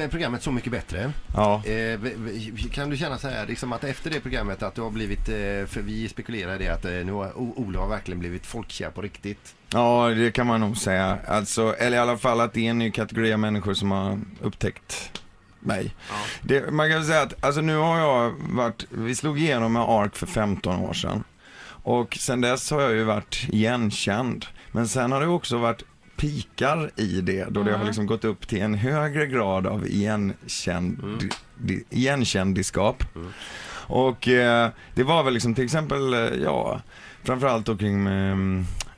med programmet Så mycket bättre. Ja. Eh, kan du känna så här, liksom att efter det programmet att du har blivit, eh, för vi spekulerar i det att eh, nu har Ola har verkligen blivit folkkär på riktigt. Ja, det kan man nog säga. Alltså, eller i alla fall att det är en ny kategori av människor som har upptäckt mig. Det, man kan säga att, alltså nu har jag varit, vi slog igenom med ARK för 15 år sedan. Och sen dess har jag ju varit igenkänd. Men sen har det också varit pikar i det, då det har liksom gått upp till en högre grad av igenkänd, di, igenkändisskap. Och eh, det var väl liksom till exempel, eh, ja, framförallt då kring eh,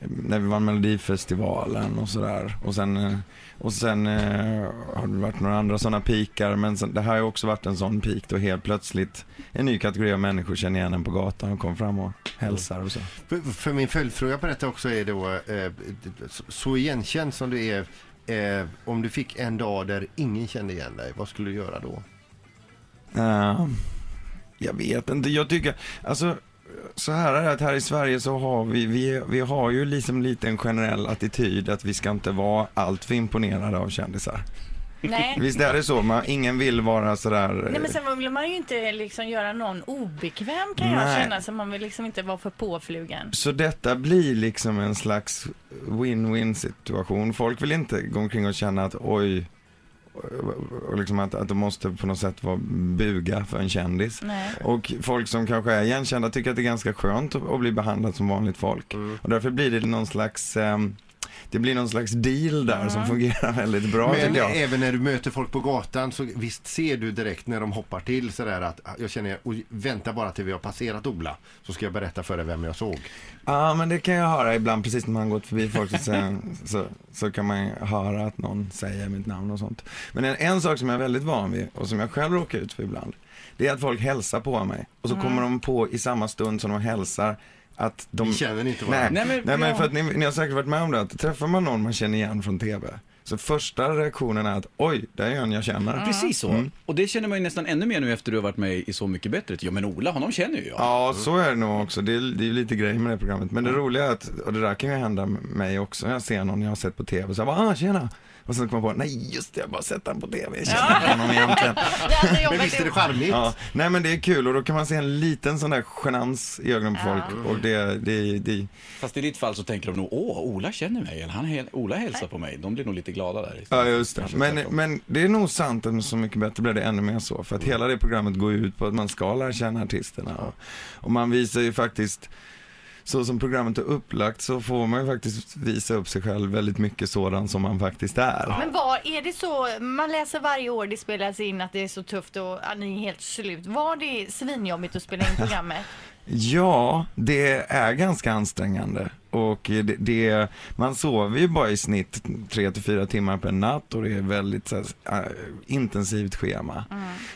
när vi vann Melodifestivalen och sådär. Och sen, eh, och sen eh, har det varit några andra sådana pikar, men sen, det här har ju också varit en sån pik då helt plötsligt en ny kategori av människor känner igen en på gatan och kommer fram och hälsar och så. För, för min följdfråga på detta också är då, eh, så- igenkänd som du är, eh, om du fick en dag där ingen kände igen dig, vad skulle du göra då? Eh, jag vet inte, jag tycker, alltså så här är det att här i Sverige så har vi, vi, vi har ju liksom lite en generell attityd att vi ska inte vara alltför imponerade av kändisar. Nej. Visst är det så? Man, ingen vill vara sådär... Nej men sen vill man ju inte liksom göra någon obekväm kan jag Nej. känna så man vill liksom inte vara för påflugen. Så detta blir liksom en slags win-win situation. Folk vill inte gå omkring och känna att oj, och liksom att, att de måste på något sätt vara buga för en kändis. Nej. Och folk som kanske är igenkända tycker att det är ganska skönt att, att bli behandlad som vanligt folk. Och därför blir det någon slags, ehm, det blir någon slags deal där som fungerar väldigt bra Men jag. även när du möter folk på gatan så visst ser du direkt när de hoppar till sådär att jag känner, och vänta bara till vi har passerat Ola så ska jag berätta för dig vem jag såg. Ja, men det kan jag höra ibland precis när man gått förbi folk så, så, så, så kan man höra att någon säger mitt namn och sånt. Men en, en sak som jag är väldigt van vid och som jag själv råkar ut för ibland, det är att folk hälsar på mig och så kommer de på i samma stund som de hälsar att de... Vi känner inte Nej, varandra. nej, Nej, men, men- för att ni, ni har säkert varit med om det, att träffar man någon man känner igen från TV, så första reaktionen är att oj, det är en jag känner. Precis så. Mm. Och det känner man ju nästan ännu mer nu efter du har varit med i Så mycket bättre. Ja men Ola, honom känner ju jag. Ja, så är det nog också. Det är, det är ju lite grejer med det programmet. Men det roliga är att, och det där kan ju hända mig också, jag ser någon jag har sett på TV, så jag bara, ah, tjena. Och sen kommer jag på, nej just det, jag har bara sett den på TV, jag känner inte honom egentligen. Men visst är det charmigt? Ja, nej men det är kul och då kan man se en liten sån där genans i ögonen på folk och det, det, det, Fast i ditt fall så tänker de nog, åh, Ola känner mig. Eller han, Ola hälsar på mig. De blir nog lite glada där. Ja, just det. Kanske Men, tvärtom. men det är nog sant att Så mycket bättre blir det ännu mer så. För att hela det programmet går ju ut på att man ska lära känna artisterna. Och, och man visar ju faktiskt, så som programmet är upplagt så får man ju faktiskt visa upp sig själv väldigt mycket sådan som man faktiskt är. Men var, är det så, man läser varje år det spelas in att det är så tufft och att ni är helt slut. Var det svinjobbigt att spela in programmet? Ja, det är ganska ansträngande. Och det, det, man sover ju bara i snitt tre till fyra timmar per natt och det är väldigt så här, äh, intensivt schema.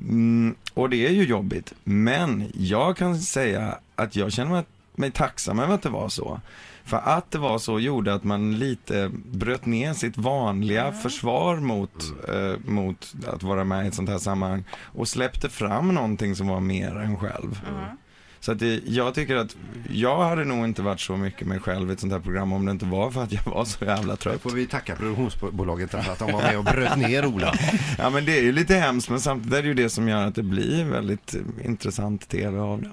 Mm, och det är ju jobbigt. Men jag kan säga att jag känner mig, mig tacksam över att det var så. För att det var så gjorde att man lite bröt ner sitt vanliga försvar mot, eh, mot att vara med i ett sånt här sammanhang och släppte fram någonting som var mer än själv. Så att det, jag tycker att jag hade nog inte varit så mycket mig själv i ett sånt här program om det inte var för att jag var så jävla Då trött. får vi tacka produktionsbolaget för att de var med och bröt ner Ola. Ja men det är ju lite hemskt men samtidigt är det ju det som gör att det blir väldigt intressant tv av det.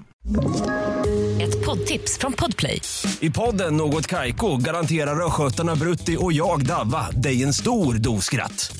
Ett poddtips från Podplay. I podden Något Kaiko garanterar östgötarna Brutti och jag, Davva, dig en stor dos skratt.